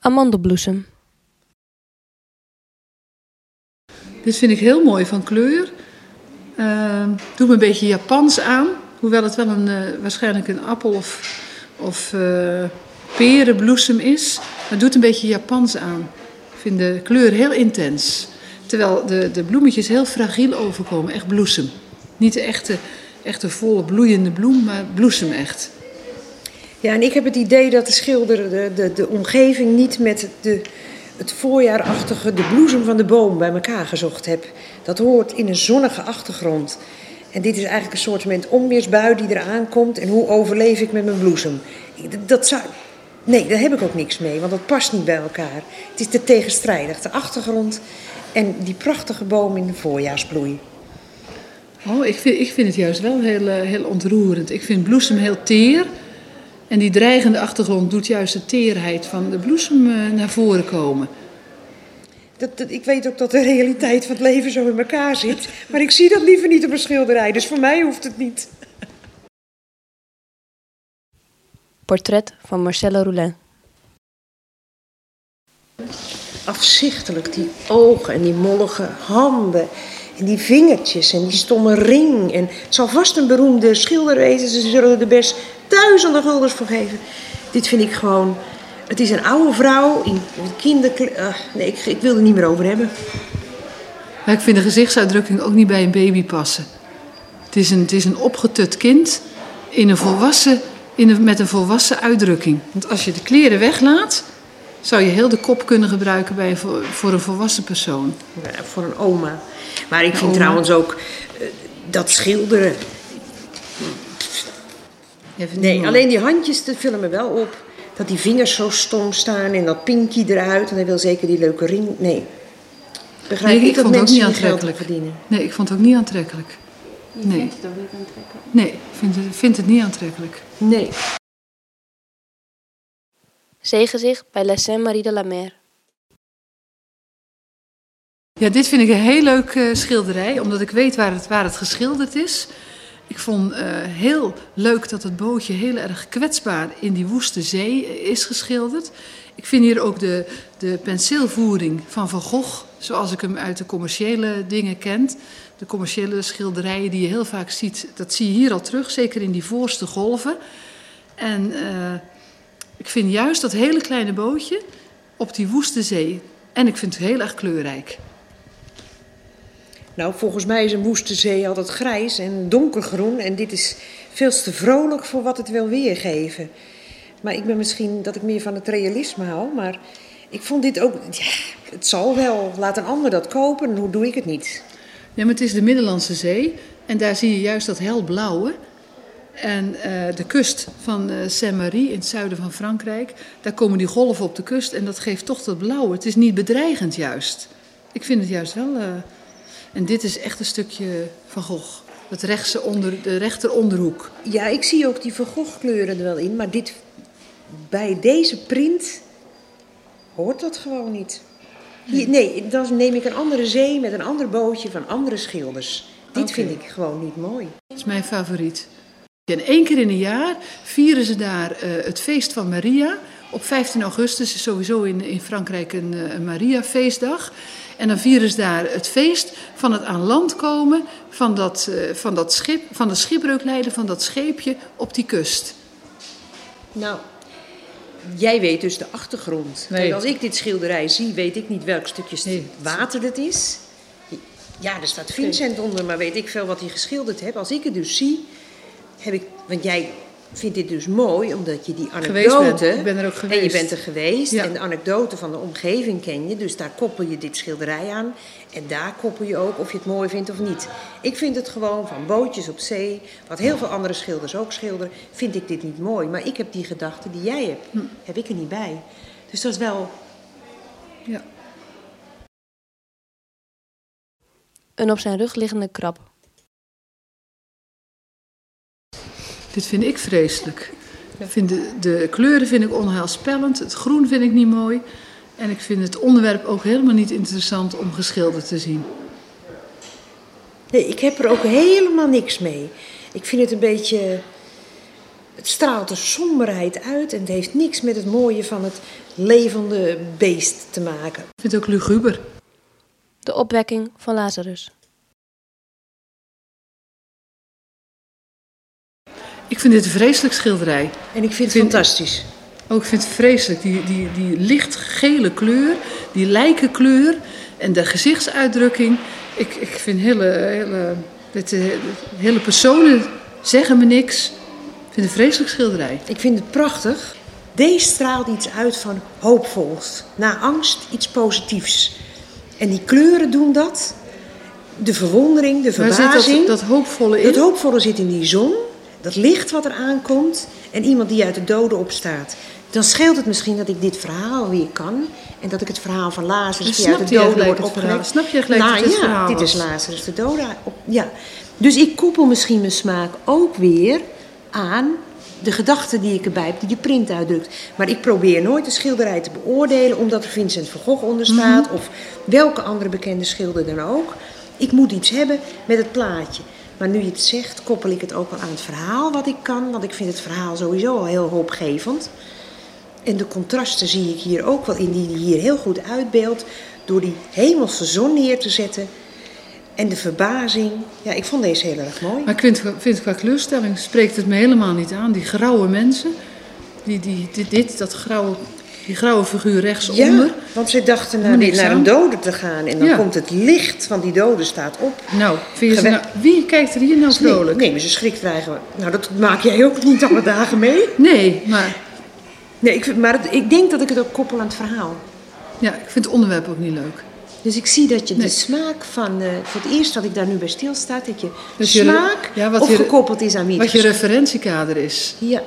amandelbloesem. Dit vind ik heel mooi van kleur. Uh, doet me een beetje Japans aan. Hoewel het wel een, uh, waarschijnlijk een appel of, of uh, perenbloesem is. Maar het doet een beetje Japans aan. Ik vind de kleur heel intens. Terwijl de, de bloemetjes heel fragiel overkomen. Echt bloesem. Niet de echte, echte volle bloeiende bloem, maar bloesem echt. Ja, en ik heb het idee dat de schilder de, de, de omgeving niet met de, het voorjaarachtige, de bloesem van de boom bij elkaar gezocht heb. Dat hoort in een zonnige achtergrond. En dit is eigenlijk een soort onweersbui die eraan komt. En hoe overleef ik met mijn bloesem? Dat zou, nee, daar heb ik ook niks mee, want dat past niet bij elkaar. Het is te tegenstrijdig. De achtergrond en die prachtige boom in de voorjaarsbloei. Oh, ik vind, ik vind het juist wel heel, eh, heel ontroerend. Ik vind bloesem heel teer. En die dreigende achtergrond doet juist de teerheid van de bloesem eh, naar voren komen. Dat, dat, ik weet ook dat de realiteit van het leven zo in elkaar zit. Maar ik zie dat liever niet op een schilderij, dus voor mij hoeft het niet. Portret van Marcella Roulin. Afzichtelijk, die ogen en die mollige handen. Die vingertjes en die stomme ring. En het zal vast een beroemde schilder wezen. Ze zullen er best duizenden guldens voor geven. Dit vind ik gewoon het is een oude vrouw in kinderkleding. Uh, nee, ik, ik wil er niet meer over hebben. Maar ik vind de gezichtsuitdrukking ook niet bij een baby passen. Het is een, het is een opgetut kind in een volwassen, in met een volwassen uitdrukking. Want als je de kleren weglaat, zou je heel de kop kunnen gebruiken bij, voor, voor een volwassen persoon. Ja, voor een oma. Maar ik vind trouwens ook uh, dat schilderen. Nee, alleen die handjes, dat vullen me wel op dat die vingers zo stom staan en dat pinky eruit. En hij wil zeker die leuke ring. Nee. Begrijp nee, ik, dat vond mensen ook niet aantrekkelijk. verdienen? Nee, ik vond het ook niet aantrekkelijk. Je nee. vindt het ook niet aantrekkelijk? Nee, ik vind het, vind het niet aantrekkelijk. Nee. Zeegezicht bij La Sainte-Marie de la Mer. Ja, dit vind ik een heel leuk uh, schilderij, omdat ik weet waar het, waar het geschilderd is. Ik vond uh, heel leuk dat het bootje heel erg kwetsbaar in die woeste zee is geschilderd. Ik vind hier ook de, de penseelvoering van Van Gogh, zoals ik hem uit de commerciële dingen ken. De commerciële schilderijen die je heel vaak ziet, dat zie je hier al terug, zeker in die voorste golven. En ik vind juist dat hele kleine bootje op die woeste zee. En ik vind het heel erg kleurrijk. Nou, volgens mij is een woeste zee altijd grijs en donkergroen. En dit is veel te vrolijk voor wat het wil weergeven. Maar ik ben misschien dat ik meer van het realisme hou. Maar ik vond dit ook. Ja, het zal wel. Laat een ander dat kopen. Hoe doe ik het niet? Ja, maar het is de Middellandse Zee. En daar zie je juist dat helblauwe. En uh, de kust van uh, Saint-Marie in het zuiden van Frankrijk. Daar komen die golven op de kust. En dat geeft toch dat blauwe. Het is niet bedreigend juist. Ik vind het juist wel. Uh, en dit is echt een stukje Van Gogh. Het rechtse onder, de rechteronderhoek. Ja, ik zie ook die Van Gogh kleuren er wel in. Maar dit, bij deze print hoort dat gewoon niet. Hier, nee, dan neem ik een andere zee met een ander bootje van andere schilders. Dit okay. vind ik gewoon niet mooi. Dat is mijn favoriet. En één keer in een jaar vieren ze daar uh, het feest van Maria. Op 15 augustus is sowieso in, in Frankrijk een, een Maria-feestdag. En dan vieren ze daar het feest van het aan land komen van dat, uh, van dat schip, van de schipbreukleider van dat scheepje op die kust. Nou, jij weet dus de achtergrond. Nee. Kijk, als ik dit schilderij zie, weet ik niet welk stukje nee. water het is. Ja, er staat Vincent onder, maar weet ik veel wat hij geschilderd heeft. Als ik het dus zie, heb ik. Want jij vindt dit dus mooi, omdat je die anekdote... Ik ben er ook geweest. En je bent er geweest. Ja. En de anekdote van de omgeving ken je. Dus daar koppel je dit schilderij aan. En daar koppel je ook of je het mooi vindt of niet. Ik vind het gewoon van bootjes op zee, wat heel veel andere schilders ook schilderen, vind ik dit niet mooi. Maar ik heb die gedachten die jij hebt, hm. heb ik er niet bij. Dus dat is wel... Ja. Een op zijn rug liggende krab. Dit vind ik vreselijk. Ik vind de, de, kleuren vind ik onheilspellend. Het groen vind ik niet mooi. En ik vind het onderwerp ook helemaal niet interessant om geschilderd te zien. Nee, ik heb er ook helemaal niks mee. Ik vind het een beetje Het straalt de somberheid uit en het heeft niks met het mooie van het levende beest te maken. Ik vind het ook luguber. De opwekking van Lazarus. Ik vind dit een vreselijk schilderij. En ik vind het Vind- fantastisch. Oh, ik vind het vreselijk. Die, die, die lichtgele kleur, die lijkenkleur en de gezichtsuitdrukking. Ik, ik vind hele, hele, dit, eh, hele personen zeggen me niks. Ik vind het een vreselijk schilderij. Ik vind het prachtig. Deze straalt iets uit van hoopvols. Na angst iets positiefs. En die kleuren doen dat. De verwondering, de Waar verbazing. zit dat, dat hoopvolle in? Het hoopvolle zit in die zon, dat licht wat er aankomt en iemand die uit de doden opstaat. Dan scheelt het misschien dat ik dit verhaal weer kan en dat ik het verhaal van Lazarus die uit de doden wordt opgewekt. Snap je gelijk nou, ja, verhaal dit is? Lazarus de doden. Op, ja. Dus ik koppel misschien mijn smaak ook weer aan de gedachten die ik erbij heb, die de print uitdrukt. Maar ik probeer nooit de schilderij te beoordelen omdat er Vincent van Gogh onder staat Mhm. of welke andere bekende schilder dan ook. Ik moet iets hebben met het plaatje. Maar nu je het zegt, koppel ik het ook wel aan het verhaal wat ik kan. Want ik vind het verhaal sowieso al heel hoopgevend. En de contrasten zie ik hier ook wel in, die hier heel goed uitbeeldt. Door die hemelse zon neer te zetten. En de verbazing. Ja, ik vond deze heel erg mooi. Maar ik vind, vind qua kleurstelling spreekt het me helemaal niet aan. Die grauwe mensen, die, die, dit, dit, dat grauwe, die grauwe figuur rechtsonder. Ja, want ze dachten naar, die- naar een dode te gaan. En dan Ja. komt het licht van die dode staat op. Nou, vind je nou, wie kijkt er hier nou Nee, vrolijk? nee, maar ze schrikt eigenlijk. Nou, dat maak jij ook niet alle dagen mee. Nee, maar Nee, ik, vind- maar het- ik denk dat ik het ook koppel aan het verhaal. ja, ik vind het onderwerp ook niet leuk. Dus ik zie dat je Nee. de smaak van... eh, voor het eerst dat ik daar nu bij stilsta, dat je Dat je- smaak ja, wat je- opgekoppeld is aan wie het Wat je referentiekader is. Ja,